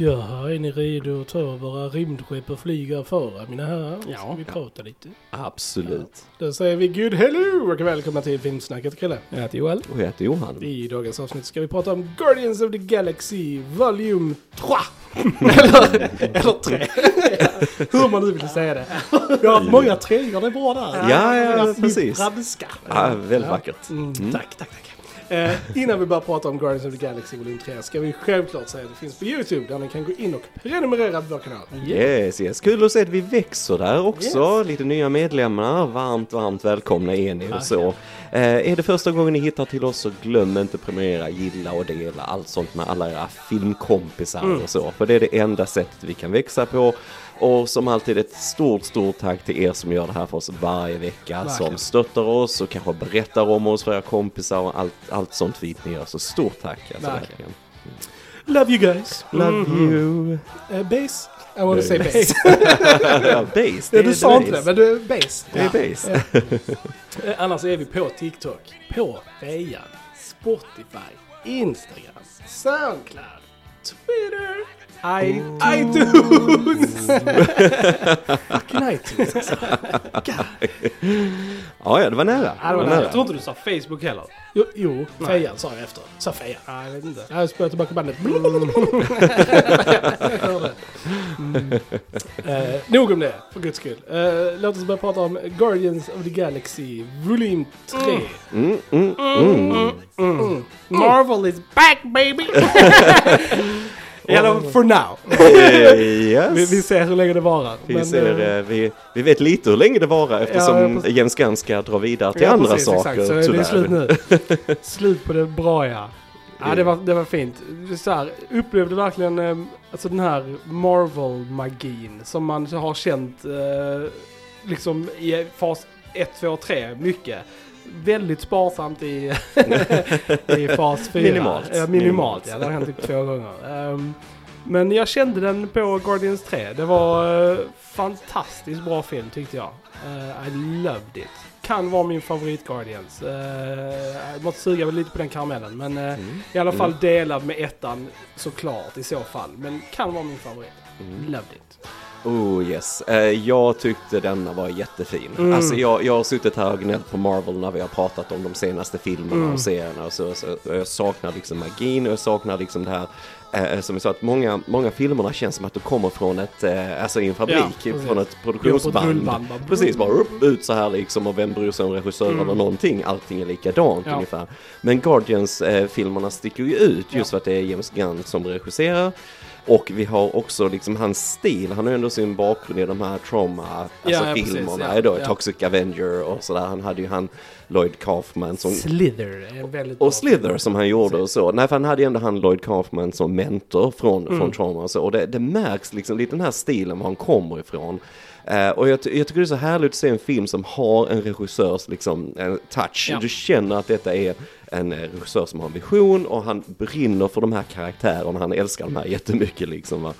Jaha, är ni redo att ta våra rymdskepp och flyga före mina herrar? Ja. Ska vi prata lite? Absolut. Då säger vi good hello och välkomna till Filmsnacket Krille. Jag heter Joel. Och jag heter Johan. I dagens avsnitt ska vi prata om Guardians of the Galaxy Volume 3. eller, eller 3. Hur man nu vill säga det. Vi har haft många treor, det är bra där. Ja, ja, precis. Franska. Ja, väldigt vackert. Mm, Tack, tack, tack. Eh, innan vi börjar prata om Guardians of the Galaxy Volume 3 ska vi självklart säga att det finns på YouTube där ni kan gå in och prenumerera på vår kanal. Yes, yes. Kul att se att vi växer där också. Lite nya medlemmar. Varmt, varmt välkomna är ni och så. Eh, är det första gången ni hittar till oss så glöm inte prenumerera, gilla och dela allt sånt med alla era filmkompisar och så. För det är det enda sättet vi kan växa på. Och som alltid ett stort, stort tack till er som gör det här för oss varje vecka. Verkligen. Som stöttar oss och kanske berättar om oss för era kompisar och allt, allt sånt fint ni gör. Så stort tack alltså, Verkligen. Love you guys. Love you. Uh, bass. I want to say bass. ja, base. Ja, du sa inte det, men du är bass. Det är base. Eh, Annars är vi på TikTok, på Fejan, Spotify, Instagram, Soundcloud, Twitter, I, iTunes. Fucking iTunes alltså. Ja, ja, det var nära. Ja, det var nära. Jag tror inte du sa Facebook heller. Jo, jo Fejan sa jag efter. Sa Fejan? Ja, jag vet inte. Jag spelade tillbaka bandet. Mm. Eh, nog om det, för guds skull. Eh, låt oss börja prata om Guardians of the Galaxy Volym 3. Mm, mm, mm. Mm. Marvel is back baby! Eller for now. Eh, Vi, yes. vi ser hur länge det varar. Vi, Men, ser, eh, eh, vi, vi vet lite hur länge det varar eftersom Ja, precis. James Gunn ska dra vidare till ja, andra precis, saker. Exakt, så det är tyvärr. slut nu. slut på det bra ja. Ja, det var, det var fint. Så här, upplevde verkligen alltså den här Marvel-magin som man har känt eh, liksom i fas 1, 2 och 3 mycket. Väldigt sparsamt i, i fas 4. Minimalt. Ja, minimalt, Minimalt. ja. Det har hänt typ två gånger. Ehm, men jag kände den på Guardians 3. Det var uh, fantastiskt bra film tyckte jag. Eh, I loved it. Kan vara min favorit Guardians. Uh, jag måste suga lite på den karamellen. Men eh, Mm. i alla fall delad med ettan såklart i så fall. Men kan vara min favorit. Mm. Loved it. Oh yes, eh, jag tyckte denna var jättefin. Mm. Alltså jag, jag har suttit här och gnällt på Marvel när vi har pratat om de senaste filmerna Mm. och serierna och så, så och jag saknar liksom magin och jag saknar liksom det här Eh, som jag sa att många, många filmerna känns som att de kommer från ett, eh, alltså i en fabrik, Ja, från ett produktionsband. bara- Precis, bara upp, ut så här liksom och vem bryr sig om regissör Mm. eller någonting, allting är likadant Ja. ungefär. Men Guardians-filmerna sticker ju ut just Ja. för att det är James Gunn som regisserar. Och vi har också liksom hans stil, han har ju ändå sin bakgrund i de här trauma, alltså Ja, ja, precis, filmerna, ja, då, ja. Toxic Avenger och sådär. Han hade ju han Lloyd Kaufman som Slither väldigt och Slither som han gjorde och så. Nej, för han hade ju ändå han Lloyd Kaufman som mentor från, Mm. från Trauma och så. Och det, det märks liksom lite den här stilen var han kommer ifrån. Eh, och jag, jag tycker det är så härligt att se en film som har en regissörs liksom, en touch. Ja. Du känner att detta är en eh, regissör som har en vision och han brinner för de här karaktärerna. Han älskar de här jättemycket liksom. Va?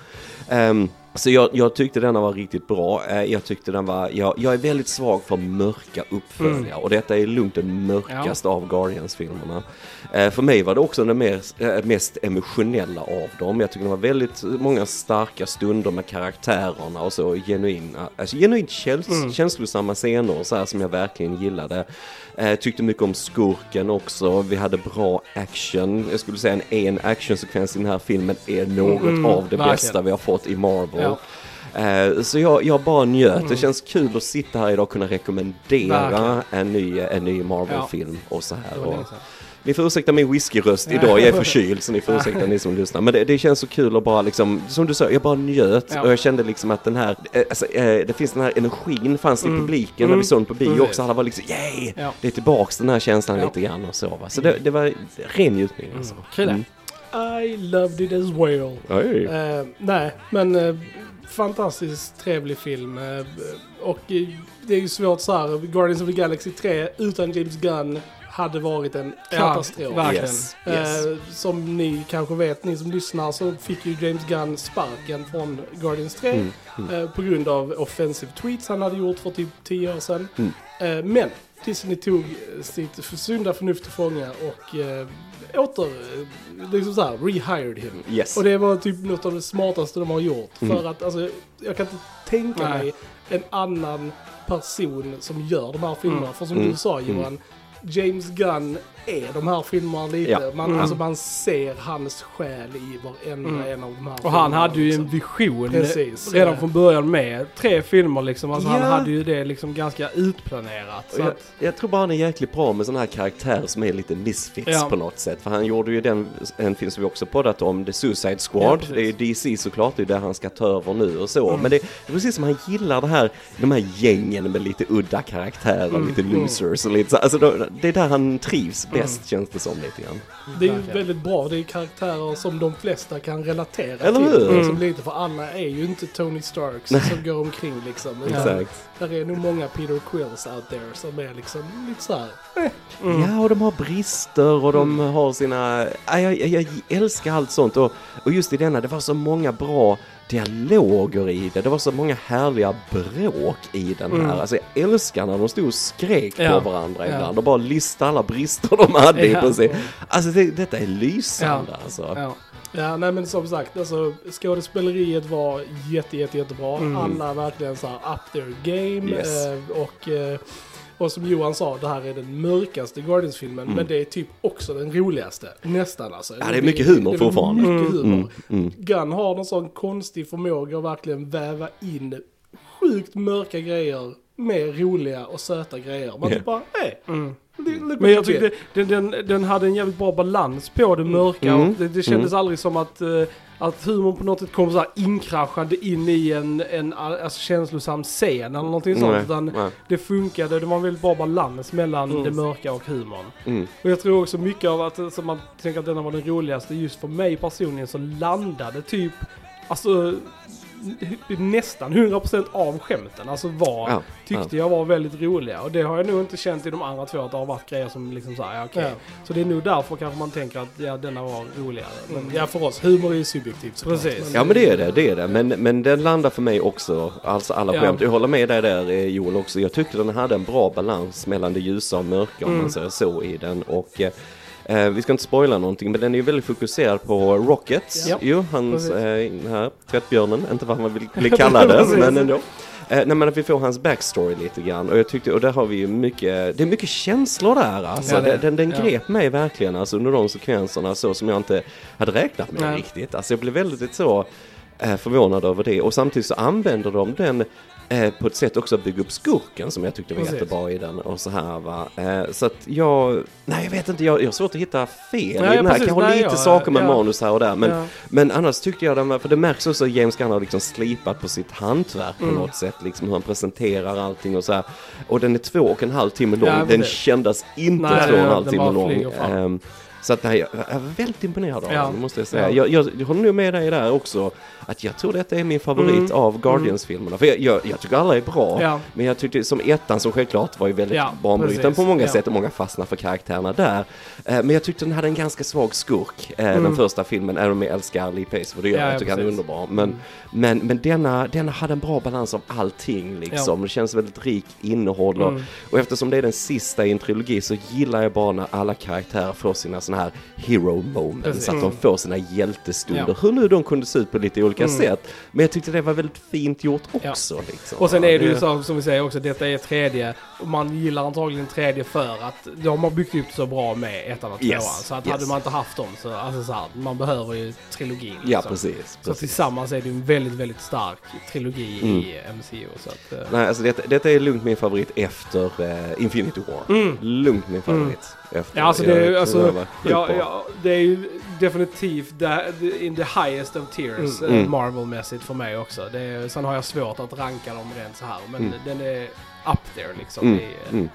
Um, så jag, jag tyckte denna var riktigt bra. Eh, jag tyckte den var, jag, jag är väldigt svag för mörka uppföljare och detta är lugnt den mörkaste av Guardians-filmerna. Eh, för mig var det också den mer, eh, mest emotionella av dem. Jag tycker det var väldigt många starka stunder med karaktärerna och så genuina, alltså genuint käns Mm. känslosamma scener så här som jag verkligen gillade. Tyckte mycket om skurken också. Vi hade bra action. Jag skulle säga en, en actionsekvens i den här filmen är något Mm, av det verkligen. bästa vi har fått i Marvel. Ja. Eh, Så jag, jag bara njöt. Det känns kul att sitta här idag och kunna rekommendera Verkligen. en ny, en ny Marvel-film och så här. Och, ni får ursäkta min whiskyröst Ja. idag, jag är förkyld så ni får ursäkta ni som lyssnar. Men det, det känns så kul att bara liksom, som du sa, jag bara njöt Ja. och jag kände liksom att den här, eh, alltså, eh, det finns den här energin fanns i Mm. publiken när Mm. vi såg den på bio Precis. också. Alla var liksom yay! Ja. Det är tillbaks den här känslan Ja. lite grann och så va. Så det, det var ren njutning alltså. Krille. Mm. I loved it as well. Eh, nej, men eh, fantastiskt trevlig film. Eh, och eh, det är ju svårt så här. Guardians of the Galaxy 3 utan James Gunn hade varit en Ja, katastrof. verkligen. Yes, yes. Eh, som ni kanske vet, ni som lyssnar, så fick ju James Gunn sparken från Guardians 3 Mm, mm. eh, på grund av offensive tweets han hade gjort för typ 10 år sedan. Mm. Men Disney tog sitt sunda förnuft till fånga och åter, liksom så här, rehired him. Yes. Och det var typ något av det smartaste de har gjort. Mm. För att alltså, jag kan inte tänka Nej. mig en annan person som gör de här filmerna. Mm. För som Mm. du sa Johan, James Gunn är de här filmerna lite. Ja. Man, Mm. alltså, man ser hans själ i varenda Mm. en av de här Och han hade ju en liksom. vision Precis. redan från början med tre filmer liksom. Alltså han Ja. hade ju det liksom ganska utplanerat. Så Jag, att, jag tror bara han är jäkligt bra med sådana här karaktärer som är lite misfits Ja. på något sätt. För han gjorde ju den, en film som vi också poddat om, The Suicide Squad. det är ju DC såklart, det är där han ska ta över nu och så. Mm. Men det, det är precis som han gillar det här, de här gängen med lite udda karaktärer, Mm. lite losers och lite så. Alltså då, det är där han trivs bäst känns det som lite grann. Det är ju väldigt bra. Det är karaktärer som de flesta kan relatera Eller till. hur? Liksom lite, för alla är ju inte Tony Starks som går omkring liksom. Exakt. Där är nog många Peter Quills out there som är liksom lite så här. mm. Ja, och de har brister och de har sina... Ja, jag, jag, jag älskar allt sånt och, och just i denna, det var så många bra dialoger i det. Det var så många härliga bråk i den här. Mm. Alltså jag älskar när de stod och skrek Ja. på varandra Ja. ibland och bara listade alla brister de hade i Ja. princip. Alltså det, detta är lysande alltså. Ja. Ja, nej men som sagt, alltså skådespeleriet var jätte, jätte, jättebra. Mm. Alla verkligen så här up their game. Yes. Eh, och, eh, och som Johan sa, det här är den mörkaste Guardians-filmen. Mm. Men det är typ också den roligaste. Nästan alltså. Ja, det är mycket humor det är fortfarande. Mycket humor. Mm, mm. Gunn har någon sån konstig förmåga att verkligen väva in sjukt mörka grejer med roliga och söta grejer. Man Ja. typ bara, hej, Mm. Men jag tyckte den, den, den hade en jävligt bra balans på det mörka Mm. och det, det kändes aldrig som att, eh, att humorn på något sätt kom så här inkraschande in i en, en alltså, känslosam scen eller någonting sånt. Nej, Utan nej. det funkade, det var en väldigt bra balans mellan Mm. det mörka och humorn. Mm. Och jag tror också mycket av att, som man tänker att denna var den roligaste, just för mig personligen så landade typ, alltså nästan 100% av skämten, alltså var, Ja, tyckte jag var väldigt roliga. Och det har jag nog inte känt i de andra två, att det har varit grejer som liksom såhär, ja, okej. Ja. Så det är nog därför kanske man tänker att ja, denna var roligare. Men, Mm. Ja, för oss. Humor är ju subjektivt såklart. Precis. Ja men det är det, det är det. Men, men den landar för mig också, alltså alla Ja. skämt. Jag håller med dig där eh, Joel också. Jag tyckte den hade en bra balans mellan det ljusa och mörka om Mm. man säger så i den. Och eh, vi ska inte spoila någonting men den är ju väldigt fokuserad på Rockets. Ja. Jo, hans, eh, här tvättbjörnen, inte vad man vill bli kallad men ändå. Eh, nej men att vi får hans backstory lite grann och jag tyckte, och där har vi ju mycket, det är mycket känslor där alltså. Ja, det- den den ja. grep mig verkligen alltså under de sekvenserna så som jag inte hade räknat med Nej. riktigt. Alltså jag blev väldigt så eh, förvånad över det och samtidigt så använder de den eh, på ett sätt också bygga upp skurken som jag tyckte var Precis. jättebra i den och så här va. Eh, så att jag, nej jag vet inte, jag, jag har svårt att hitta fel i Nej, den här. precis, Kanske nej, lite ja, saker med ja. manus här och där men, Ja. men annars tyckte jag den var, för det märks också att James Gunn har liksom slipat på sitt hantverk på Mm. något sätt, liksom hur han presenterar allting och så här. Och den är två och en halv timme lång, den precis. kändes inte Nej, två och en halv timme lång. Så att nej, jag var väldigt imponerad av Ja. den, måste jag säga. Ja. Jag, jag, håller nog med dig där också, att jag tror detta är min favorit Mm. av Guardians-filmerna. För jag, jag, jag tycker alla är bra, Ja. men jag tyckte som ettan som självklart var ju väldigt Ja, banbrytande på många sätt och många fastnar för karaktärerna där. Eh, men jag tyckte den hade en ganska svag skurk, eh, den Mm. första filmen, även om jag älskar Lee Pace för det gör Ja, jag, ja, jag tycker han är underbar. Men, Mm. men, men denna, denna hade en bra balans av allting liksom. Det känns väldigt rikt innehåll och, Mm. och eftersom det är den sista i en trilogi så gillar jag bara när alla karaktärer får sina såna här hero moments. Precis. Att de Mm. får sina hjältestunder. Ja. Hur nu de kunde se ut på lite olika Mm. sätt. Men jag tyckte det var väldigt fint gjort Ja. också. Liksom. Och sen är det ju Ja. så som vi säger också, detta är tredje. Och man gillar antagligen tredje för att de har byggt upp så bra med ettan och tvåan. Yes, Så att yes. hade man inte haft dem så, alltså så här, man behöver ju trilogin. Ja, liksom. precis. Så precis. tillsammans är det en väldigt, väldigt stark trilogi Mm. i MCU. Så att, eh, Nej, alltså detta, detta är lugnt min favorit efter eh, Infinity War. Mm. Lugnt min favorit. Efter. Ja, alltså det är alltså, Ja, ja, det är ju definitivt the, in the highest of tiers Mm. Mm. Marvel-mässigt för mig också. Det är, sen har jag svårt att ranka dem rent så här, men Mm. den är up there liksom. Mm. i, Mm.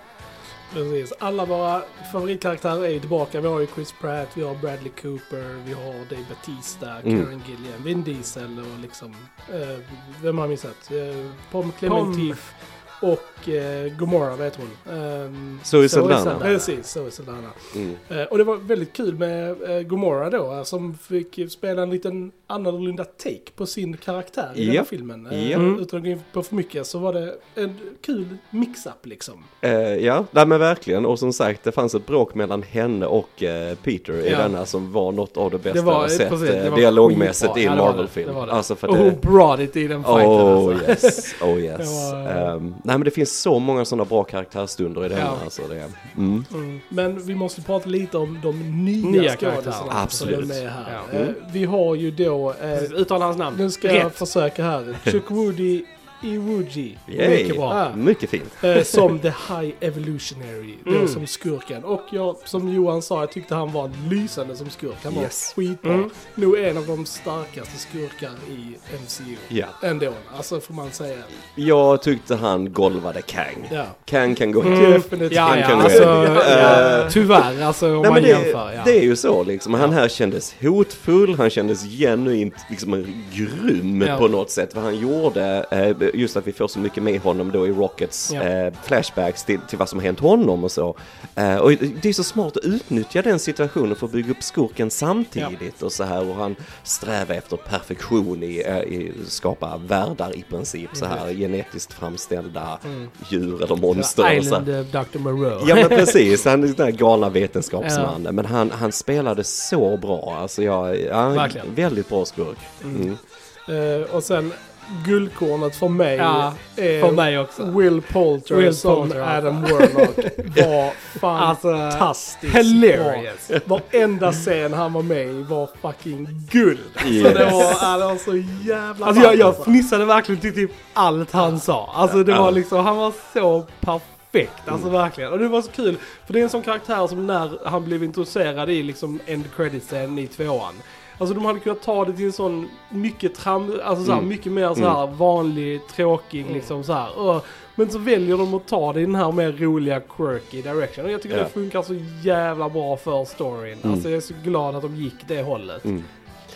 Precis. Alla våra favoritkaraktärer är ju tillbaka. Vi har ju Chris Pratt, vi har Bradley Cooper, vi har Dave Batista, Mm. Karen Gillian, Vin Diesel och liksom... Eh, vem har jag missat? Eh, Pom Clementif. Och eh, Gomorra vet hon. Um, Zoe Saldana. Precis, Zoe Saldana. Mm. Eh, och det var väldigt kul med eh, Gomorra då, eh, som fick spela en liten annorlunda take på sin karaktär i den Ja. här filmen. Eh, Ja. Utan att gå in på för mycket så var det en kul mix-up liksom. Eh, ja, nej men verkligen. Och som sagt, det fanns ett bråk mellan henne och eh, Peter i Ja. denna som var något av det bästa Det var- jag har sett precis, det var dialogmässigt i en. Marvel-film. Alltså för Och det... hon brought it i den fighten Oh alltså. yes, oh yes. Det var- Ehm, nej men det finns så många sådana bra karaktärsstunder i den. Ja. Alltså det, mm. Mm. Men vi måste prata lite om de nya, Nya skådisarna karaktärer. som Absolut. är med här. Ja. Eh, Vi har ju då, eh, Uttala hans namn. nu ska jag Rätt. försöka här, Chukwudi Iwuji. Yay. Mycket bra. Ah. Mycket fint. Eh, som The High Evolutionary, då Mm. som skurken. Och jag, som Johan sa, jag tyckte han var lysande som skurk. Han var Yes. skitbra. Mm. Nog en av de starkaste skurkar i MCU. Ja. Ändå, alltså får man säga. Jag tyckte han golvade Kang. Ja. Kang kan gå Mm. hit. Definitivt. Ja, Han ja, kan gå alltså, ja, Eh, tyvärr alltså om Nej, man det, jämför. Ja. det är ju så liksom. Han här kändes hotfull, han kändes genuint liksom grym Ja. på något sätt. Vad han gjorde, eh, just att vi får så mycket med honom då i Rockets Ja. eh, flashbacks till, till vad som har hänt honom och så. Eh, och det är så smart att utnyttja den situationen för att bygga upp skurken samtidigt och så här. Och han strävar efter perfektion i, eh, i skapa världar i princip så här genetiskt framställda djur eller monster. och så här. Island Dr. Moreau. Ja men precis, han är den där galna vetenskapsmannen. Men han, han spelade så bra. Alltså jag, ja, väldigt bra skurk. Mm. Eh, och sen guldkornet för mig Ja, är för mig också. Will Poulter Will som Poulter. Adam Warlock var Alltså, fantastiskt hilarious. bra. Varenda scen han var med i var fucking guld. Yes. Så det var, det var så jävla Alltså jag, jag alltså. fnissade verkligen till typ allt han sa. Alltså det var liksom, han var så perfekt. Alltså verkligen. Och det var så kul. För det är en sån karaktär som när han blev introducerad i liksom end credit-scenen i tvåan. Alltså de hade kunnat ta det till en sån mycket tram, alltså så här, Mm. mycket mer så här vanlig, tråkig liksom så här. Öh. Men så väljer de att ta det i den här mer roliga, quirky direction. Och jag tycker Ja. det funkar så jävla bra för storyn. Mm. Alltså jag är så glad att de gick det hållet.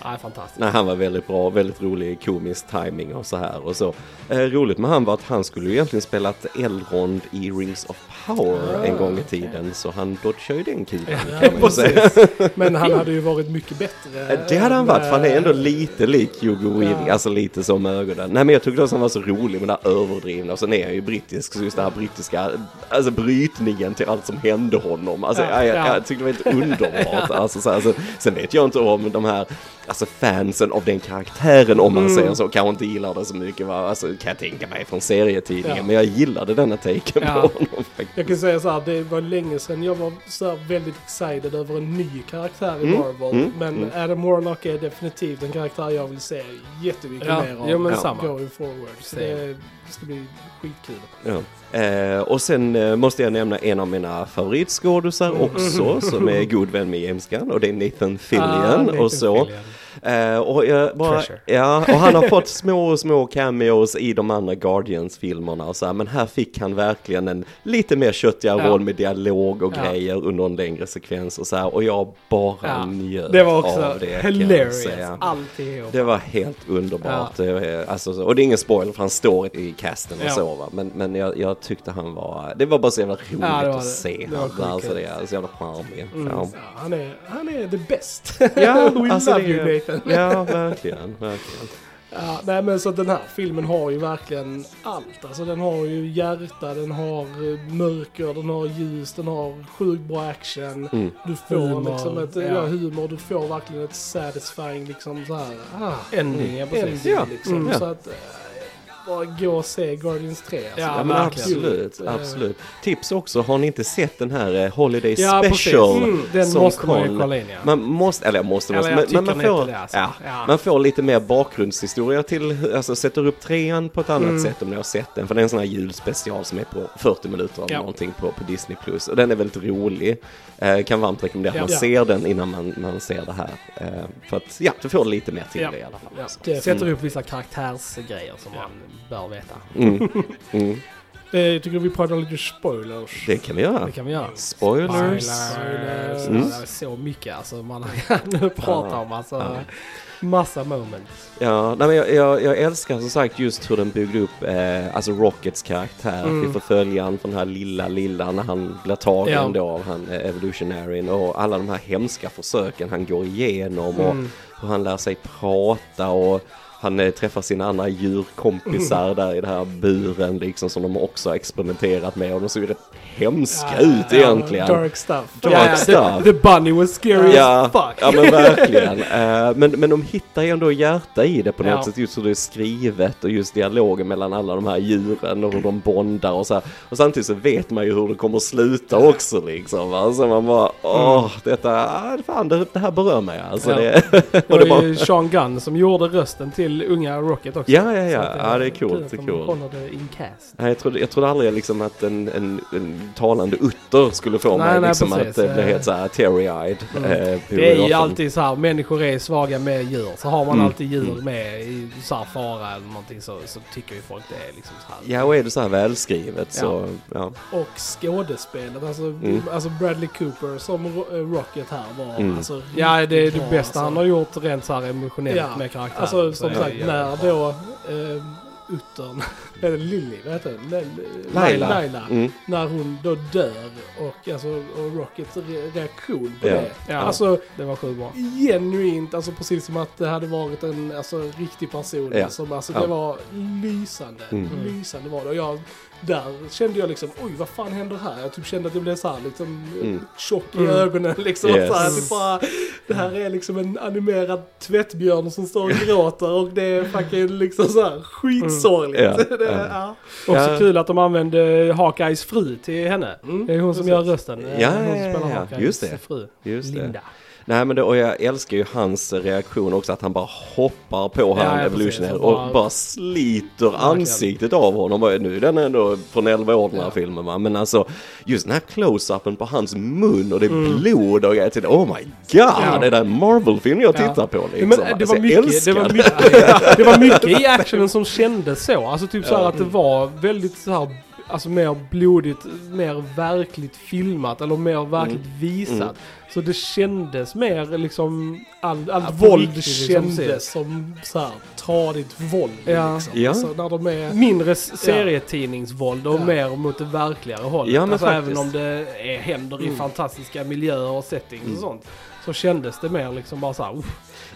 Ja, fantastiskt. Nej, han var väldigt bra, väldigt rolig komisk timing och så här och så. Eh, roligt med han var att han skulle ju egentligen spelat Elrond i Rings of Power en gång i tiden. Så han dodgade ju den kulan Ja, kan man ju säga. Men han hade ju varit mycket bättre. Det hade han varit, för han är ändå lite lik Hugo Weaving, Ja. alltså lite med ögonen. Nej men jag tyckte också han var så rolig med det här överdrivna och sen är han ju brittisk, så just det här brittiska, alltså brytningen till allt som hände honom. Alltså Ja, jag, jag, ja. jag tyckte det var helt underbart. Alltså, så här, alltså, sen vet jag inte om de här, alltså fansen av den karaktären om man Mm. säger så, kanske inte gillar det så mycket va, alltså kan jag tänka mig från serietidningen. Ja. Men jag gillade denna taken Ja. på honom faktiskt. Jag kan säga så här, det var länge sedan jag var så här väldigt excited över en ny karaktär i Mm, Marvel. mm, men mm. Adam Warlock är definitivt en karaktär jag vill se jättemycket Ja, mer av. ja, men Ja. samma. Going forward. Så det ska bli skitkul. Ja. Eh, och sen eh, måste jag nämna en av mina favoritskådisar också, som är god vän med James Gunn, och det är Nathan Fillion Ah, Nathan och så. Fillion. Eh, och, jag bara, ja, och han har fått små, små cameos i de andra Guardians-filmerna och så här, men här fick han verkligen en lite mer köttigare Ja. roll med dialog och Ja. grejer under en längre sekvens och så här, och jag bara Ja. njöt Det var också av det. hilarious. Alltihop. Det var helt underbart. Det är- Alltså, så- och det är ingen spoiler för han står i casten och Ja. så va. Men, men jag, jag tyckte han var, det var bara så jävla roligt Ja, det att det. se Det han. Alltså det är så jävla charmig. Mm. Ja. Ja, han, är, han är the best. Ja, We alltså love det- you Nathan. ja, verkligen, verkligen. Ja, nej men så den här filmen har ju verkligen allt. Alltså den har ju hjärta, den har eh, mörker, den har ljus, den har sjukt bra action. Mm. Du får Humor, liksom ett, ja. ja. humor, du får verkligen ett satisfying liksom så här. Ah, Ending, ja precis. ending Ja. liksom. Mm. Så att, eh, bara gå och se Guardians 3. Alltså. Ja, Ja, men absolut, Eh, absolut. Tips också, har ni inte sett den här eh, Holiday Ja. Special? Mm, den som måste man ju kolla in ja. Man måste, eller måste, Eller måste, men, man, får, det, alltså. ja, Ja. man får lite mer bakgrundshistoria till, alltså sätter upp trean på ett annat Mm. sätt om ni har sett den. För det är en sån här julspecial som är på 40 minuter eller Ja. någonting på, på Disney+. Plus Och den är väldigt rolig. Eh, kan varmt rekommendera att Ja. man Ja. ser den innan man, man ser det här. Eh, för att, ja, du får lite mer till Ja. det i alla fall. Ja. Så. Det- Sätter upp vissa karaktärsgrejer som man bör veta. Mm. Mm. Eh, Jag tycker vi pratar lite spoilers. Det kan vi göra. Det kan vi göra. Spoilers. Spoilers. Mm. Ja, det är så mycket alltså man kan prata om. Alltså, Ja. Massa moments. Ja, nej, men jag, jag, jag älskar som sagt just hur den byggde upp eh, alltså Rockets karaktär. Mm. Vi får följa han från den här lilla, lilla när han blir tagen Ja. då av han eh, evolutionaryn och alla de här hemska försöken han går igenom och Mm. hur han lär sig prata och han eh, träffar sina andra djurkompisar där i den här buren liksom som de också har experimenterat med och de ser ju rätt hemska Ja, ut ja, egentligen. Dark stuff. Dark ja, stuff. The, the bunny was scary Ja, as fuck. ja men verkligen. Eh, men, men de hittar ju ändå hjärta i det på något Ja. sätt. Just hur det är skrivet och just dialogen mellan alla de här djuren och hur de bondar och så här. Och samtidigt så vet man ju hur det kommer att sluta också liksom. Va? Så man bara, åh, detta, ah, fan det, det här berör mig alltså. Det, och det bara, är ju Sean Gunn som gjorde rösten till unga Rocket också. Ja, ja, ja. Så att Ja, det är coolt, att det är de coolt. håller det in cast. Nej, jag, trodde, jag trodde aldrig liksom att en, en, en talande utter skulle få Nej, mig nej, liksom precis. att eh, bli Eh. helt såhär teary-eyed. Mm. eh, Det är ju alltid så här, människor är svaga med djur. Så har man Mm. alltid djur Mm. med i så här fara eller någonting så, så tycker ju folk det är liksom så här. Ja, och är det så här välskrivet så, ja. Och skådespelet, alltså, Mm. alltså Bradley Cooper som eh, Rocket här var Mm. alltså Ja, det är det bra, bästa alltså. han har gjort rent så här emotionellt Ja, med karaktären. Alltså Så som sagt, när då eh, uttern, eller Lily, vad heter det? Laila. Laila. Mm. När hon då dör och, alltså, och Rockets re- reaktion på Ja. det. Ja. Alltså Det var sjukt bra. genuint, alltså precis som att det hade varit en alltså, riktig person. Ja. Som, alltså, Ja. Det var lysande. Mm. Lysande var det. Och jag, där kände jag liksom, oj vad fan händer här? Jag typ kände att jag blev så här liksom Mm. tjock i Mm. ögonen liksom. Yes. Så här, typ bara, det här är liksom en animerad tvättbjörn som står och gråter och det är fucking liksom så här skitsorgligt. Mm. Ja, det, ja. Också Ja. kul att de använde Hawkeyes fru till henne. Mm, Det är hon som precis. gör rösten. Ja, hon som spelar ja, Hawkeyes just det. fru. Just det. Nej men det, och jag älskar ju hans reaktion också att han bara hoppar på Ja, han precis. och bara- bara, sliter ansiktet av honom. Nu är den ändå från 11 år den här Ja. filmen va. Men alltså just den här close-upen på hans mun och det är Mm. blod och till det. Oh my god, Ja. det är en Marvel-film jag Ja. tittar på liksom. Men det Alltså, var, jag mycket, det, var mycket, det var mycket i actionen som kändes så. Alltså typ så här att det var väldigt så här, alltså mer blodigt, mer verkligt filmat eller mer verkligt visat. Mm. Så det kändes mer liksom, all, allt Ja, våld riktigt kändes. kändes som så här, tradigt våld Ja. liksom. Ja. Alltså, när de är... Mindre serietidningsvåld och mer mot det verkligare hållet. Ja, alltså även om det är, händer i Mm. fantastiska miljöer och settings Mm. och sånt. Så kändes det mer liksom bara såhär,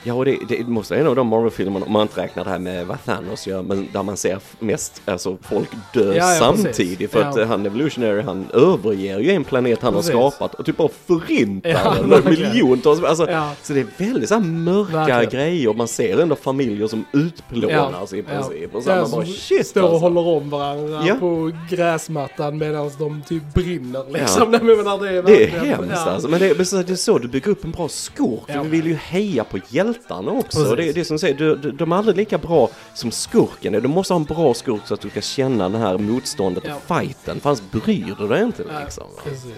Ja och det, det måste vara en av de Marvel-filmerna, om man inte räknar det här med vad Thanos gör, men där man ser mest alltså, folk dö Ja, ja, samtidigt. precis. För att Ja. han Evolutionary, han överger ju en planet han Precis. har skapat och typ bara förintar den. Miljontals, alltså. Så det är väldigt så här mörka Verkligen. grejer. Man ser ändå familjer som utplånas i princip. Och så man bara shit står och alltså. håller om varandra på gräsmattan medan de typ brinner liksom. Nej, men det, är Det är hemskt alltså. Men det men så- det är så du bygger upp en bra skurk. Vi vill ju heja på hjältarna också. Och det är det som säger, du, du, de är aldrig lika bra som skurken. Du måste ha en bra skurk så att du kan känna det här motståndet Ja. och fighten. För annars bryr du dig inte liksom.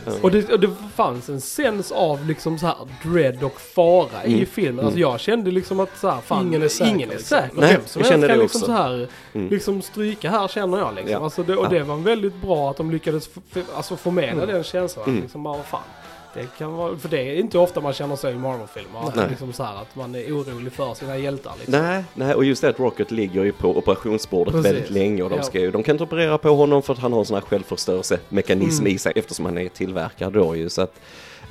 Ja. Och det, och det fanns en sens av liksom så här dread och fara i Mm. filmen. Alltså jag kände liksom att så här, fan, Ingen är säker, Ingen är liksom. säker. Nej, Vem som jag kan det liksom också. så här, Mm. liksom stryka här känner jag liksom. Ja. Alltså det, och det var väldigt bra att de lyckades alltså förmedla den känslan. Mm. Liksom bara, fan. Det kan vara, för det är inte ofta man känner så i Marvel-filmer. Liksom så att man är orolig för sina hjältar. Liksom. Nej, nej, och just det att Rocket ligger ju på operationsbordet Precis. väldigt länge och de, ska ju, de kan inte operera på honom för att han har en sån här självförstörelsemekanism Mm. i sig eftersom han är tillverkad då ju. Så att,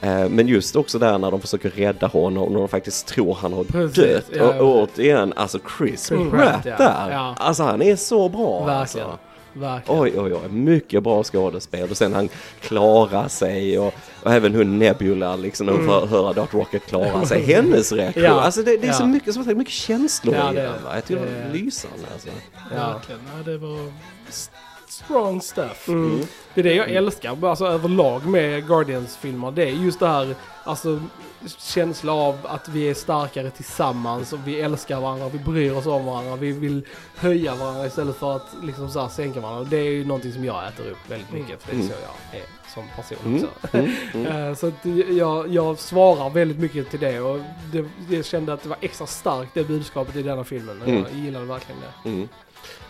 eh, men just också där när de försöker rädda honom och när de faktiskt tror han har Precis, dött. ja, och återigen, alltså Chris, Chris Pratt där. Ja. Alltså han är så bra. Verkligen. Alltså. Verkligen. Oj, oj, oj. Mycket bra skådespel. Och sen han klarar sig och, och även hon Nebula liksom när hon får höra att Rocket klarar sig. Hennes reaktion. Mm. Ja. Alltså det, det är Ja. så mycket, som sagt, mycket känslor Ja, i det är den. va? Jag tycker det Det var lysande alltså. Ja. Verkligen. Ja, det var strong stuff. Mm. Det är det jag älskar alltså, överlag med Guardians-filmer. Det är just det här alltså känsla av att vi är starkare tillsammans och vi älskar varandra, vi bryr oss om varandra, vi vill höja varandra istället för att liksom så här sänka varandra. Det är ju någonting som jag äter upp väldigt mycket, för det är Mm. så jag är som person Mm, också. mm, mm. Eh, Så jag, jag svarar väldigt mycket till det och det, jag kände att det var extra starkt det budskapet i denna filmen. och Mm. Jag gillade verkligen det.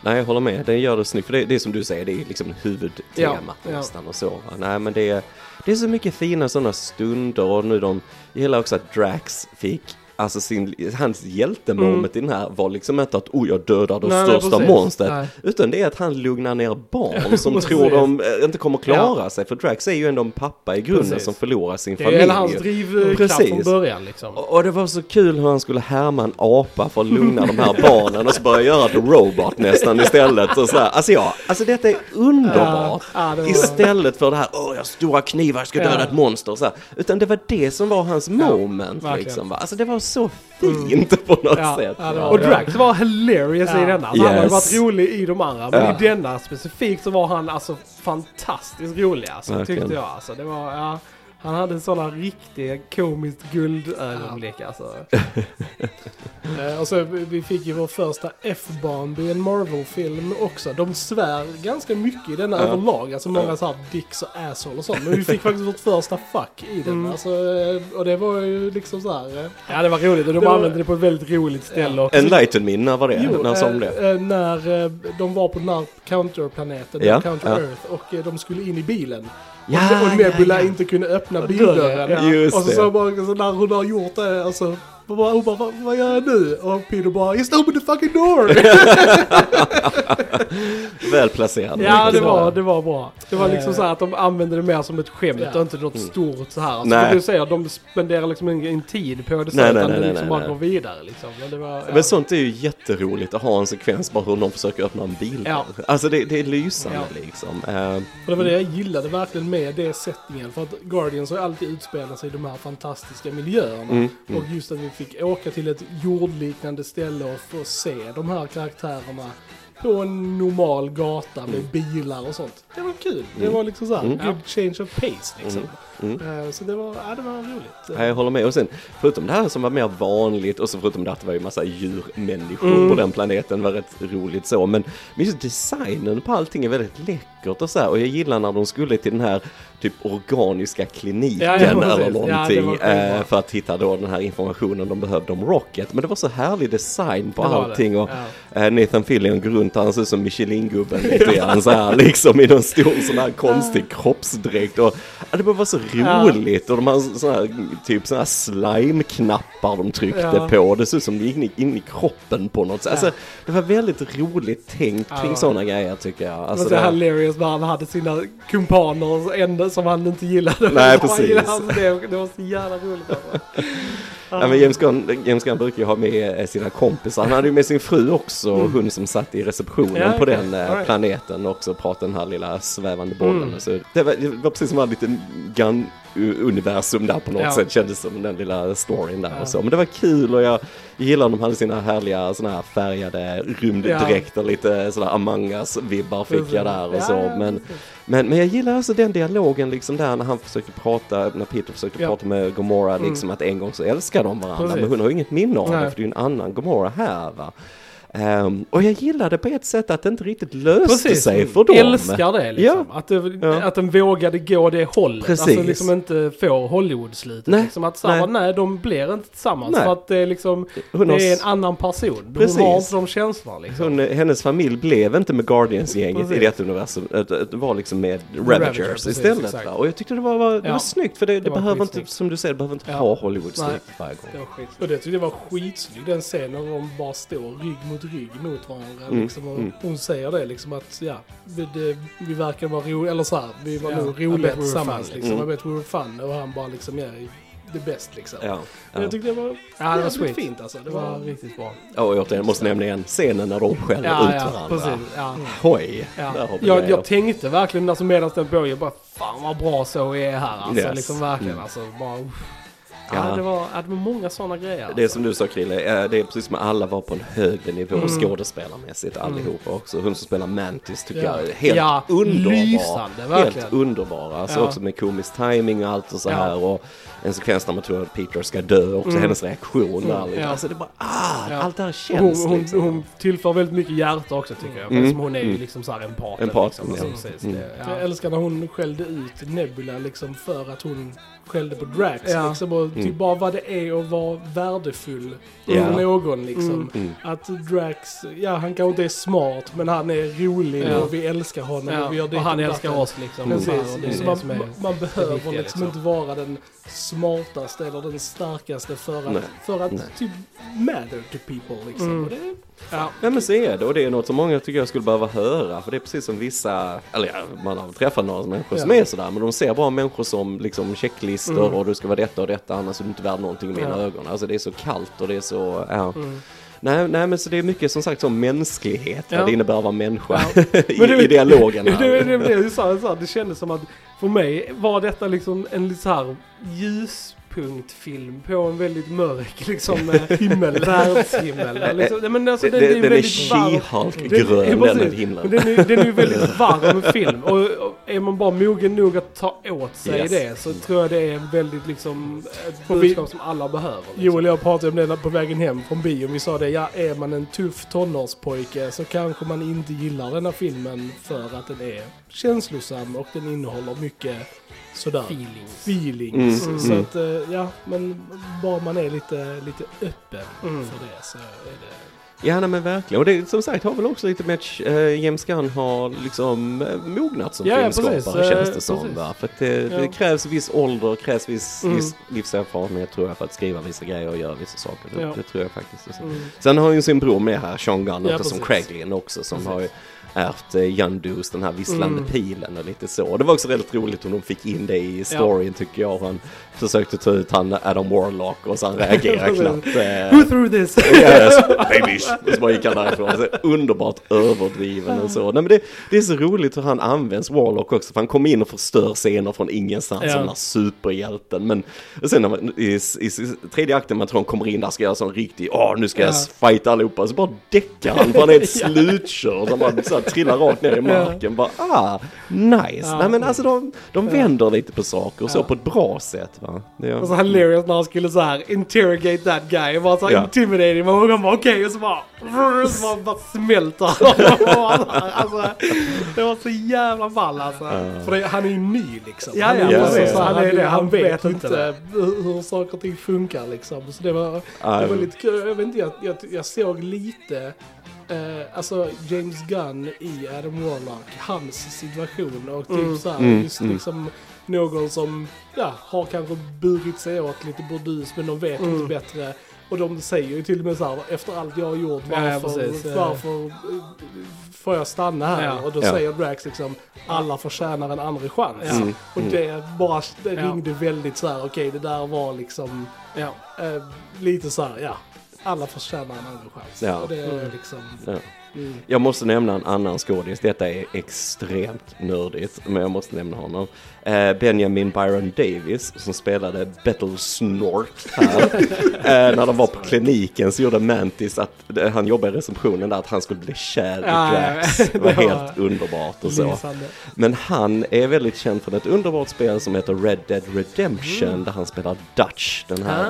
Nej, jag håller med. Den gör det snyggt. För det, det är som du säger, det är liksom huvudtemat Ja, ja. nästan och så. Nej, men det är, det är så mycket fina sådana stunder och nu de, jag gillar också att Drax fick Alltså sin, hans hjältemoment i den här var liksom inte att oh jag dödar det Mm. Nej, nej, största precis. monstret. Nej. Utan det är att han lugnar ner barn som tror de eh, inte kommer klara sig. För Drax är ju ändå en pappa i grunden Precis. som förlorar sin Det är familj. hans drivkraft från början liksom. Och och det var så kul hur han skulle härma en apa för att lugna de här barnen och så börja göra The Robot nästan istället. Och så här. Alltså ja, alltså detta är underbart. Ja, ja, Istället för det här, åh jag har stora knivar, jag ska döda Ja. ett monster. Så här. Utan det var det som var hans moment. verkligen. liksom, va? Alltså det var så fint på något Ja, sätt. ja, det va? var, och Drax var hilarious i denna. Alltså, Han hade Yes. varit rolig i de andra. Men Ja. i denna specifikt så var han alltså fantastiskt rolig alltså, tyckte jag. Alltså, det var, ja, han hade sådana riktiga komiskt guldögonblick alltså. Eh, och så vi fick ju vår första F-bomb i en Marvel-film också. De svär ganska mycket i denna Ja. överlag. Alltså många så här dicks och asshole och sånt. Men vi fick faktiskt vårt första fuck i den. Mm. Alltså, eh, och det var ju liksom så här. eh, Ja det var roligt och de Det var- använde det på ett väldigt roligt ställe också. Enlighten me, när var det? när sa de det? när de var på den här counterplaneten, Ja, Counter ja. Earth, och de skulle in i bilen. Ja, och, Nebula ja, ja. inte kunde öppna bildörren. och så, det. så, bara, så när hon har gjort det, alltså, hon bara, hon bara vad, vad gör jag nu? Och Peter bara, just open the fucking door! Väl placerad. Ja det var, det var bra. Det var liksom Eh. så här att de använde det mer som ett skämt Ja. och inte något Mm. stort så här. Alltså, Nej. som du säger, de spenderar liksom ingen tid på det så, Nej, nej, utan nej, det liksom nej, bara nej. går vidare liksom. Men det var, ja. Men sånt är ju jätteroligt att ha en sekvens bara hur någon försöker öppna en bil. Ja. Alltså det, det är lysande Ja. liksom. Eh, Och det var det jag gillade verkligen med det settingen. För att Guardians har ju alltid utspelat sig i de här fantastiska miljöerna. Mm, mm. Och just att vi fick åka till ett jordliknande ställe och få se de här karaktärerna på en normal gata med bilar och sånt. Det var kul. Det Mm. var liksom såhär, Mm. good change of pace liksom. Mm. Eh, Så det var, ja, det var roligt. Ja, jag håller med. Och sen förutom det här som var mer vanligt och så förutom det att det var ju massa djurmänniskor Mm. på den planeten var rätt roligt så. Men men just designen på allting är väldigt läckert och så här. Och jag gillar när de skulle till den här typ organiska kliniken Ja, ja, eller Ja, det någonting skitbra. eh, för att hitta då den här informationen de behövde om Rocket. Men det var så härlig design på Det det. allting och Ja. eh, Nathan Fillion går runt och han ser ut som Michelin-gubben lite grann så här liksom i någon stor sån här konstig kroppsdräkt och ja, det bara var så roligt och de har sån här typ sån här slime-knappar de tryckte Ja. på det såg ut som det gick in, in i kroppen på något sätt. Ja. Alltså det var väldigt roligt tänkt Ja, kring det sådana grejer tycker jag. Det Alltså, var så det, hilarious när han hade sina kumpaner enda som han inte gillade. Nej, precis. gillade Det, det var så jävla roligt ja, men James Gunn, James Gunn brukar ju ha med eh, sina kompisar. Han hade ju med sin fru också, hon som satt i receptionen Mm. Ja, på okej. den eh, right. planeten också och pratade den här lilla svävande bollen. Mm. Så det, var, det var precis som en liten Gunn-universum där på något Ja. sätt kändes som den lilla storyn där Ja. och så. Men det var kul och jag gillar de hade sina härliga såna här färgade rymddräkter, lite sådär Among us-vibbar fick jag där och Ja, så. ja, Men. Men, men jag gillar alltså den dialogen liksom där när han försöker prata, när Peter försöker Ja. prata med Gomorra Mm. liksom att en gång så älskar de varandra Precis. men hon har ju inget minne av det för det är ju en annan Gomorra här va. Ehm, och jag gillade på ett sätt att det inte riktigt löste Precis, sig för dem. älskar det liksom. Att, det, Ja. att den vågade gå det hållet. Precis. Alltså liksom inte få Hollywood-slutet. Nej, Liksom att nej. nej. de blir inte tillsammans. Nej. För att det är liksom, Hon det är en annan person. Precis. Hon har inte de känslorna liksom. hon, hennes familj blev inte med Guardians-gänget i Precis. detta universum, det, det var liksom med Ravagers Ravager, precis, istället. Va? Och jag tyckte det var, var, det Ja. var snyggt för det, det, Det behöver inte, skitsnyggt. som du säger, det behöver inte Ja. ha Hollywood-stuk Nej. varje gång. Det var. Och det tyckte jag var skitsnygg den scenen när de bara står rygg mot rygg mot varandra. Mm, Liksom, och mm. Hon säger det liksom att ja, vi, det, vi verkar vara roliga, eller så här, vi var Ja, nog roliga tillsammans fun, liksom. Mm. I bet we were fun. Och han bara liksom, ja, the best liksom. Ja. Ja. Jag tyckte det var, Ja, det var sweet. fint alltså. Det Det var var riktigt bra. Ja, och återigen, jag måste nämna igen scenen när de skäller Ja, ut ja, varandra. precis. Ja. Oj, Ja. där har vi Jag, jag tänkte verkligen alltså medan den började, jag bara fan vad bra så är här alltså. Yes. Liksom verkligen Mm. alltså. Bara, uff. Ja, Ja. det, var, det var många sådana grejer. Det är alltså. som du sa Krille, eh, det är precis som att alla var på en högre nivå Mm. skådespelarmässigt allihopa också. Hon som spelar Mantis tycker Ja. jag är helt Ja, underbar. lysande, verkligen. Helt underbara. Alltså Ja. också med komisk timing och allt och så Ja. här. Och en sekvens där man tror att Peter ska dö också, Mm. hennes reaktion där. Liksom. ja. Alltså det bara, ah, allt det här känns hon, hon, liksom. hon tillför väldigt mycket hjärta också tycker jag. Mm, hon är ju mm. liksom såhär empat. Empat, liksom, alltså, precis, Mm. det, Jag ja. älskar när hon skällde ut Nebula liksom för att hon skällde på Drax. Ja. Liksom, och typ Mm. bara vad det är att vara värdefull Ja. för någon liksom. Mm. Mm. Att Drax, ja han kanske inte är smart men han är rolig Ja. och vi älskar honom Ja, och vi har och dit han och älskar datten. oss liksom. Mm. Precis, och det så det man, som är- man, behöver viktiga, liksom liksom. inte vara den smartaste eller den starkaste för att, Nej. för att Nej. typ matter to people liksom. Mm. Och det, Ja. Ja men så är det och det är något som många tycker jag skulle behöva höra för det är precis som vissa, eller ja, man har träffat några människor som Ja. är sådär men de ser bara människor som liksom checklistor Mm. och du ska vara detta och detta annars är du inte värd någonting i mina Ja. ögon. Alltså det är så kallt och det är så, ja. Mm. Nej, nej men så det är mycket som sagt som mänsklighet, Ja. vad det innebär att vara människa Ja. i, Men det- i dialogen Det, här. det, det, det, jag sa, det kändes som att för mig var detta liksom en lite så här ljuspunktfilm på en väldigt mörk liksom eh, himmel, världshimmel. Liksom. Men alltså, den, är ju den är väldigt varm. She-Hulk-grön ja, den himlen. Den är, den är ju väldigt varm film och, och är man bara mogen nog att ta åt sig Yes. det så tror jag det är väldigt liksom ett budskap som alla behöver. Liksom. Joel och jag pratade om det på vägen hem från bion. Vi sa det, ja är man en tuff tonårspojke så kanske man inte gillar den här filmen för att den är känslosam och den innehåller mycket sådär Feelings. feelings. Mm, Så mm. att, eh, ja, men bara man är lite, lite öppen Mm. för det så är det... Ja nej, men verkligen. Och det som sagt har väl också lite med att eh, James Gunn har liksom eh, mognat som Ja, filmskapare precis. känns det som. Va? För att det, det Ja. krävs viss ålder, krävs viss, Mm. viss livserfarenhet tror jag för att skriva vissa grejer och göra vissa saker. Det, Ja. det tror jag faktiskt. Mm. Sen har ju sin bror med här, Sean Gunn, Ja, som. Craiglin också som Precis. har ju ärvt eh, Yandus, den här visslande Mm. pilen och lite så. Det var också väldigt roligt hur de fick in det i storyn tycker jag. Han försökte ta ut han Adam Warlock och så han reagerade knappt. Eh, Who threw this? Yes, babies. Och så bara gick han därifrån. Så underbart överdriven och så. Nej, men det, det är så roligt hur han används, Warlock också. För han kommer in och förstör scener från ingenstans Ja. som den här superhjälten. Men sen när man, i, i, i tredje akten man tror han kommer in där ska göra sån riktig, åh nu ska jag Ja. fighta allihopa. Så bara däckar han för han är helt slutkörd. Så bara så trillar rakt ner i marken. Bara, ah, nice. Ja. Nej men alltså de, de Ja. vänder lite på saker och så Ja. på ett bra sätt va. Det är, Och så hilarious när han skulle så här interrogate that guy. Bara så här Ja. intimidating. Och han bara okej och så bara... Så bara, bara smälter han. alltså, Det var så jävla ball alltså. Ja. För det, han är ju ny liksom. Ja, han ja, är, precis. Han är det, han vet inte hur, saker och ting funkar liksom. Så det var, Ja, det var lite kul. Jag vet inte, jag, jag, jag såg lite Eh, alltså James Gunn i Adam Warlock, hans situation och typ Mm. så här, Mm, just mm. liksom någon som ja, har kanske burit sig åt lite burdus men de vet Mm. inte bättre. Och de säger ju till och med så här, efter allt jag har gjort, varför, ja. varför eh, får jag stanna här? Ja. Och då Ja. säger Drax liksom, alla förtjänar en andra chans. Mm, Och mm. det bara det ringde väldigt så här, okej det där var liksom eh, lite så här, ja, alla förtjänar en andra chans. Ja. Och det är Mm. liksom, Ja. mm. Jag måste nämna en annan skådis. Detta är extremt nördigt, men jag måste nämna honom. Eh, Benjamin Byron Davis som spelade Battle Snork här. eh, när de var på kliniken så gjorde Mantis att eh, han jobbade i receptionen där att han skulle bli kär i Ja, Drax. Det var helt underbart och så. Men han är väldigt känd för ett underbart spel som heter Red Dead Redemption där han spelar Dutch, den här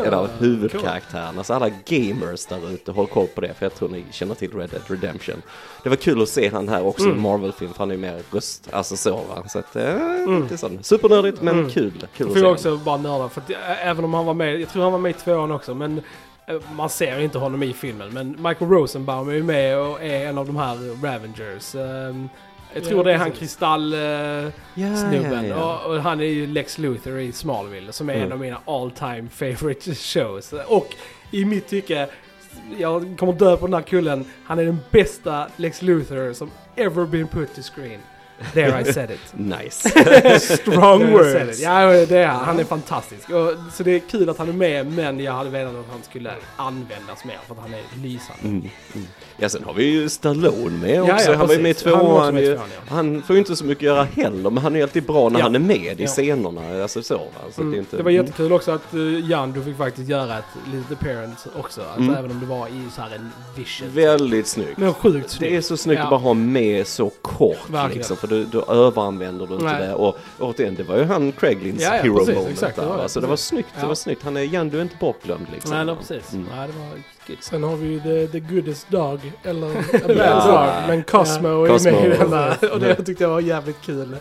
Ah, en av huvudkaraktärerna. Så alla gamers där ute, håll koll på det för jag tror ni känner till Red Dead Redemption. Det var kul att se han här också i en Marvel-film för han är ju mer röst, alltså så va. Så att, eh, lite sån, supernördigt men Mm. kul. kul Får jag också bara nörda, för att, ä- även om han var med, jag tror han var med i tvåan också, men eh, man ser inte honom i filmen. Men Michael Rosenbaum är ju med och är en av de här Ravengers. Ehm, Jag tror Ja, det är han kristallsnubben. Ja, snubben ja, ja. Och, och han är ju Lex Luthor i Smallville som är Mm. en av mina all time favorite shows. Och i mitt tycke, jag kommer dö på den här kullen, han är den bästa Lex Luthor som ever been put to screen. There I said it. Nice. Strong words. Ja, det är han. Han är fantastisk. Och, så det är kul att han är med, men jag hade velat att han skulle användas mer för att han är lysande. Mm. Mm. Ja, sen har vi ju Stallone med Ja, också. ja, han var ju med i precis. Han tvåan. med tvåan, ja. Han får ju inte så mycket göra heller, men han är alltid bra när Ja. han är med i Ja. scenerna. Alltså så, va? så Mm. det, inte, Det var jättekul också att uh, Jandu fick faktiskt göra ett litet appearance också. Alltså Mm. även om det var i så här en vision. Väldigt snyggt. Men sjukt Det snyggt. är så snyggt Ja. att bara ha med så kort Verkligen. liksom, för då, då överanvänder du inte Nej. det. Och återigen, det var ju han Craiglins Ja, ja, hero precis, moment exakt, det där. var det, Alltså, det var snyggt, det Ja. var snyggt. Han är, Jan, du är inte bortglömd liksom. Nej, no, precis. Mm. Nej, det var good. Sen har vi ju the, the goodest dog, eller a Ja. dog, men Cosmo är Cosmo. med i denna. Och det tyckte jag var jävligt kul.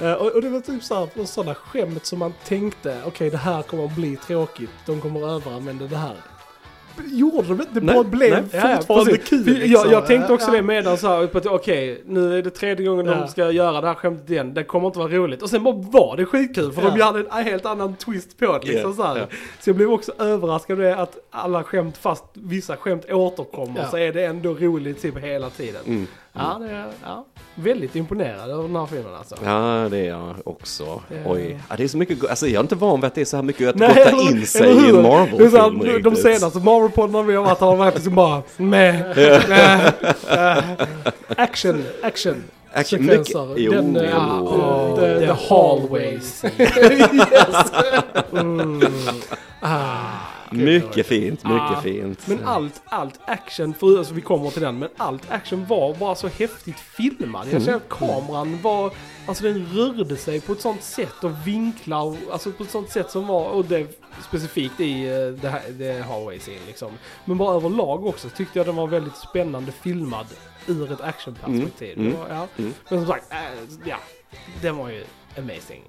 Eh, och, och det var typ såhär, sådana skämt som man tänkte, okej det här kommer att bli tråkigt, de kommer att överanvända det här. Gjorde de inte? Det Nej, bara blev nej. Ja, ja, fortfarande precis. kul. Liksom. jag, jag tänkte också Ja. det medan så här, på att okej, nu är det tredje gången Ja. de ska göra det här skämtet igen. Det kommer inte vara roligt. Och sen bara var det skitkul för de Ja. hade en helt annan twist på det. Liksom, Ja, så, här. ja. så jag blev också överraskad över att alla skämt, fast vissa skämt återkommer, Ja. så är det ändå roligt typ hela tiden. Mm. Ja, det är, ja, väldigt imponerad över den här filmen alltså. Ja, det är jag också. Ja. Oj. Ja, det är så mycket, alltså jag är inte van vid att det är så här mycket att Nej, gotta eller- in sig i en? Det Marvel-film De riktigt. senaste Marvel-poddarna vi har varit har varit liksom bara med, med, äh, action, action. Mycket, jo, Den, eh, jo. ja, the, the the hallways. yes. Mm. Ah, mycket fint, mycket Ah. fint. Men allt, allt action, för, alltså vi kommer till den, men allt action var bara så häftigt filmad. Jag känner att kameran var, alltså den rörde sig på ett sånt sätt och vinklar, alltså på ett sånt sätt som var, och det specifikt i eh, det här, det hallway scene liksom. Men bara överlag också tyckte jag den var väldigt spännande filmad ur ett actionperspektiv. Mm, var, ja. mm. Men som sagt, äh, ja, den var ju amazing.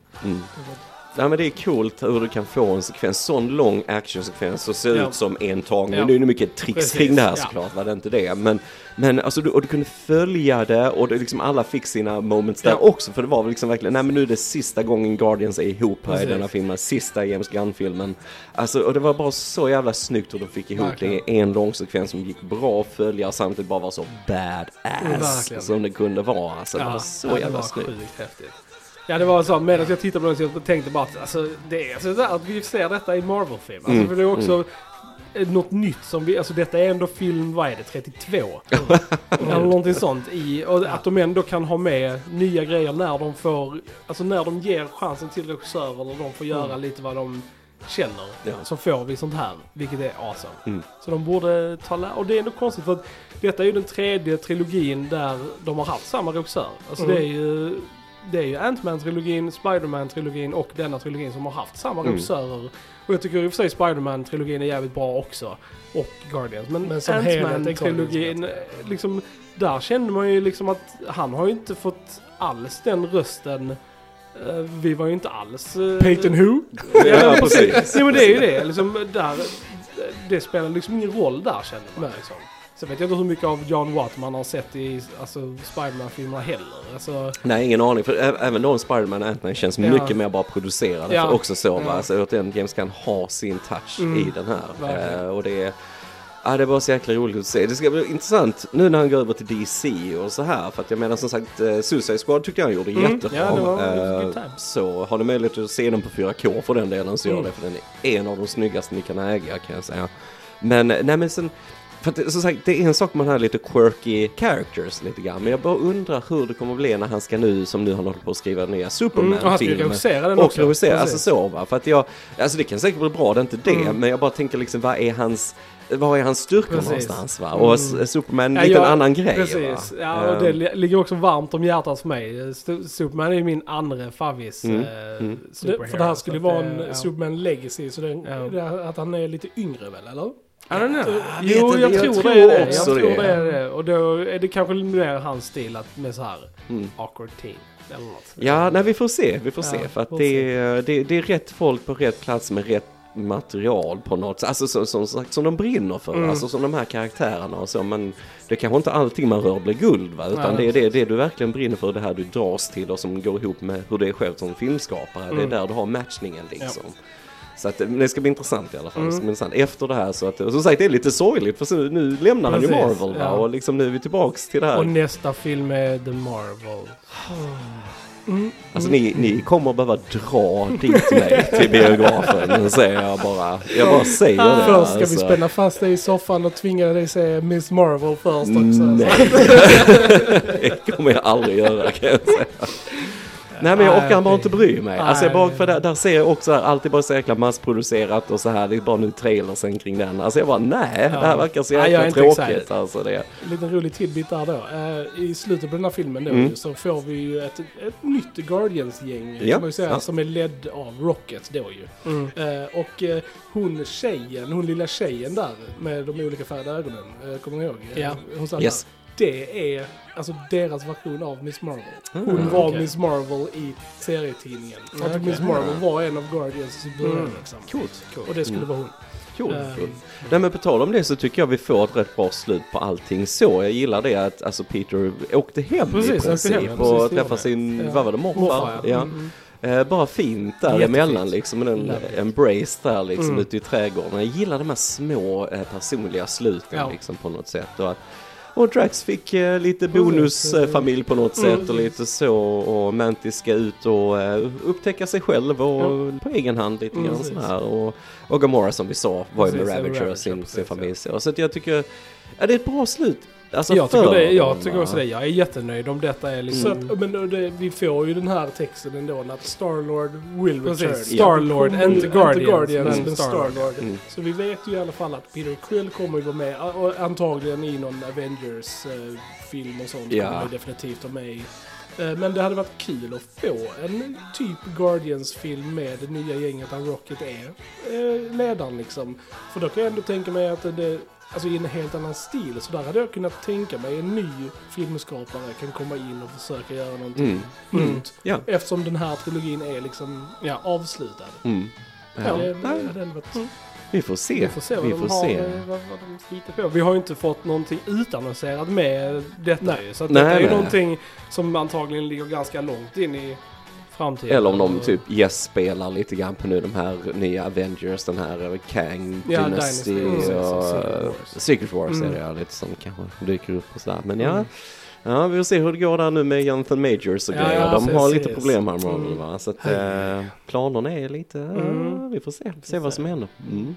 Ja, men det är coolt hur du kan få en sekvens, sån lång actionsekvens och se Ja. ut som en tagning. Ja. Nu är det mycket tricks Precis, kring det här ja. såklart, var det inte det. Men, men alltså, du, och du kunde följa det och det, liksom alla fick sina moments där Ja. också. För det var väl liksom verkligen, nej men nu är det sista gången Guardians är ihop här Precis. i denna filmen. Sista James Gunn-filmen. Alltså, och det var bara så jävla snyggt hur de fick ihop Verkligen. det i en lång sekvens som gick bra att följa och samtidigt bara var så badass Verkligen. som det kunde vara. Alltså, det var så ja, det jävla var snyggt. sjukt häftigt. Ja det var så, medan jag tittade på den så tänkte bara att alltså, det är alltså, där, att vi ser detta i Marvel-film. Alltså, Mm, för det är också eh, något nytt som vi, alltså detta är ändå film, vad är det, 32? Eller någonting sånt i, och att de ändå kan ha med nya grejer när de får, alltså när de ger chansen till regissörer eller de får göra Mm. lite vad de känner. Ja. Så får vi sånt här, vilket är awesome. Mm. Så de borde ta Och det är ändå konstigt för att detta är ju den tredje trilogin där de har haft samma regissör. Alltså Mm. det är ju det är ju Ant-Man-trilogin, Spider-Man-trilogin och denna trilogin som har haft samma Mm. regissörer. Och jag tycker i och för sig Spider-Man-trilogin är jävligt bra också. Och Guardians. Men, Men Ant-Man-trilogin, liksom, där kände man ju liksom att han har ju inte fått alls den rösten. Eh, Vi var ju inte alls... eh, Peyton Who? Ja, precis. Ja men det är ju det. Liksom, där, det spelar liksom ingen roll där känner man. Nej. Liksom. Sen vet jag inte hur mycket av John Watt man har sett i alltså, Spiderman-filmerna heller. Alltså, Nej, ingen aning. För även då en Spiderman och Ant-Man känns Ja. mycket mer bara producerade. Ja. För också så, va? Ja. Alltså, återigen, James kan ha sin touch Mm. i den här. Eh, och det är... Ja, det bara så jäkla roligt att se. Det ska bli intressant nu när han går över till DC och så här. För att jag menar som sagt, eh, Suicide Squad tyckte jag han gjorde Mm. jättebra. Ja, det var Eh, så har ni möjlighet att se den på 4K för den delen så gör Mm. det. För den är en av de snyggaste ni kan äga kan jag säga. Men, nej men sen... För att, det- som sagt, det är en sak med de här lite quirky characters lite grann. Men jag bara undrar hur det kommer att bli när han ska nu, som nu han håller på att skriva den nya mm, och han Superman-filmen. ska ju regissera den Och också. regissera, alltså så va. För att jag, alltså det kan säkert bli bra, det är inte det. Mm. Men jag bara tänker liksom, vad är hans, vad är hans styrkor Precis. någonstans va? Mm. Och S- Superman, Ja, lite en jag- annan grej Precis. va. Ja, och det Ehm, li- ligger också varmt om hjärtat för mig. Superman är ju min andra favvis Mm, eh, mm. För det här skulle Så vara en eh, ja. Superman Legacy, så den, Ja. det, att han är lite yngre väl, eller? I don't know. Jo, jag, jag tror det är det. Jag tror det. det är det. Och då är det kanske mer hans stil att med så här mm. awkward teen eller något. Ja, nej vi får se, vi får Ja, se. För att det, är- det, det är rätt folk på rätt plats med rätt material på något. Alltså som, som, sagt, som de brinner för, Mm. alltså som de här karaktärerna och så. Men det kanske inte allting man rör blir guld va, utan Nej, det är det, det du verkligen brinner för, det här du dras till och som går ihop med hur det är själv som filmskapare. Det Mm. är där du har matchningen liksom. Så att, det ska bli intressant i alla fall. Bli intressant efter det här så att, och som sagt det är lite sorgligt för nu lämnar han ju Precis, Marvel ja. och liksom nu är vi tillbaks till det här. Och nästa film är The Marvel. Mm. Alltså ni, ni kommer behöva dra dit mig till biografen, säger jag bara. Jag bara säger det. Först ska vi alltså. spänna fast dig i soffan och tvinga dig se Miss Marvel först också. Nej, det kommer jag aldrig göra kan jag säga. Nej men jag Nej, orkar bara okej. inte bry mig. Alltså jag bara, Nej. för där, där ser jag också här, alltid bara så jäkla massproducerat och så här, det är bara nu trailersen kring den. Alltså jag bara nej, det här verkar så Nej, jag är jäkla inte tråkigt excited. alltså det. En liten rolig tidbit där då. Eh, I slutet på den här filmen då Mm. så får vi ju ett, ett nytt Guardians-gäng Ja, kan man ju säga, ja. som är ledd av Rocket då ju. Mm. Eh, och eh, hon tjejen, hon lilla tjejen där med de olika färgade ögonen, kommer ni ihåg? Ja. Hon Yes. där. Det är alltså deras version av Miss Marvel. Hon Mm, var okej. Miss Marvel i serietidningen. För att Okej. Miss Marvel var en av Guardians i början Mm. liksom. Coolt. Och det skulle Mm. vara hon. Cool, Ehm, cool. Nej men på tal om det så tycker jag vi får ett rätt bra slut på allting så. Jag gillar det att alltså Peter åkte hem Precis, i princip hem, och precis, det träffade sin, Ja. vad var det, morfar? Ja. ja. Mm. Eh, bara fint däremellan liksom, en embrace där liksom Mm. ute i trädgården. Jag gillar de här små eh, personliga sluten Ja. liksom på något sätt. Och, att, och Drax fick eh, lite bonusfamilj på något Mm. sätt och lite så och Mantis ska ut och eh, upptäcka sig själv och på egen hand lite Mm, grann precis. sån här. Och, och Gamora som vi sa var ju med Ravager och sin, sin familj. Så, så att jag tycker, ja det är ett bra slut. Alltså jag tycker, det, jag tycker också det. Jag är jättenöjd om detta är liksom... Att, men det, vi får ju den här texten ändå att Starlord will Precis. return. Starlord, Det kommer- inte Guardians, Guardians men men Starlord. Starlord. Mm. Så vi vet ju i alla fall att Peter Quill kommer ju vara med, och antagligen i någon Avengers-film och sånt. Ja. kommer definitivt vara med i. Eh, Men det hade varit kul att få en typ Guardians-film med det nya gänget där Rocket är eh, ledaren liksom. För då kan jag ändå tänka mig att det, alltså i en helt annan stil, så där hade jag kunnat tänka mig en ny filmskapare kan komma in och försöka göra någonting Mm. nytt. Ja. Eftersom den här trilogin är liksom Ja. avslutad. Mm. Ja, Ja. det, det ändå varit... Vi får se. Vi får se vad Vi de får har, se. eh, vad, vad de hittar på. Vi har ju inte fått någonting utannonserat med detta Nej. ju. Så att Nej, detta är ju någonting som antagligen ligger ganska långt in i framtiden. Eller om de Och- typ yes-spelar lite grann på nu de här nya Avengers, den här eh, Kang Ja, Dynasty Dynasty, och precis, Secret Wars. Secret Wars Mm. är det ja, lite som kanske dyker upp och sådär. Men ja, Mm. ja, vi får se hur det går där nu med Jonathan Majors och Ja, grejer. ja, de har lite problem här Marvel Mm. va. Så att eh, planerna är lite, Mm. ja, vi får se, se vad som händer. Mm.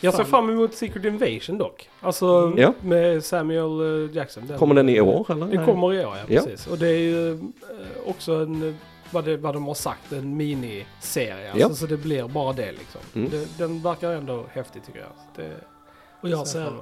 Jag ser fram emot Secret Invasion dock. Alltså Ja. med Samuel eh, Jackson. Kommer den i år eller? Den kommer i år, ja Ja. precis. Och det är ju eh, också en, eh, vad, det, vad de har sagt, en miniserie. Ja. Alltså, så det blir bara det liksom. Mm. Det, den verkar ändå häftig tycker jag. Det, Och jag ser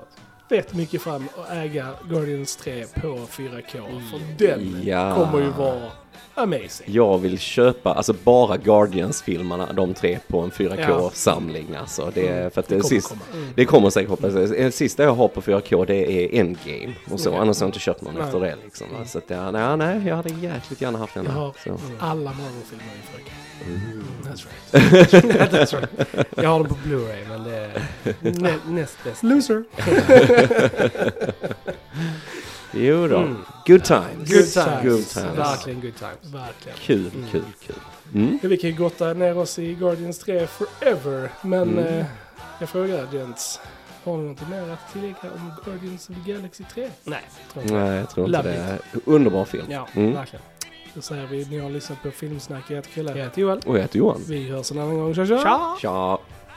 fett mycket fram att äga Guardians 3 på 4K. För den Ja. kommer ju vara amazing. Jag vill köpa, alltså bara Guardians-filmerna, de tre på en 4K-samling alltså. Det för att det, Det kommer sist, komma. Mm. Det kommer säkert hoppas jag. Det sista jag har på 4K det är Endgame och så. Okej. Annars har jag inte köpt någon Nej. efter det liksom. va. Så att ja, nej, nej, jag hade jäkligt gärna haft den. Jag har Så. alla Marvel-filmer i 4K. Mm. That's right. That's right. Jag har den på Blu-ray men det är nä, näst bäst. Loser! Jo då. Mm. Good times. Good times. Good times. Verkligen good times. Verkligen. Kul, Mm. kul, kul. Mm. Ja, vi kan ju gotta ner oss i Guardians 3 forever. Men Mm. eh, jag frågar Gents. Har ni något mer att tillägga om Guardians of the Galaxy 3? Nej, tror inte. Nej, jag tror inte Love det. Underbar film. Ja, Mm. verkligen. Då säger vi ni har lyssnat på Filmsnack. Jag heter Chrille. Jag heter Joel. Och jag heter Johan. Vi hörs en annan gång. Tja tja! Tja! Tja!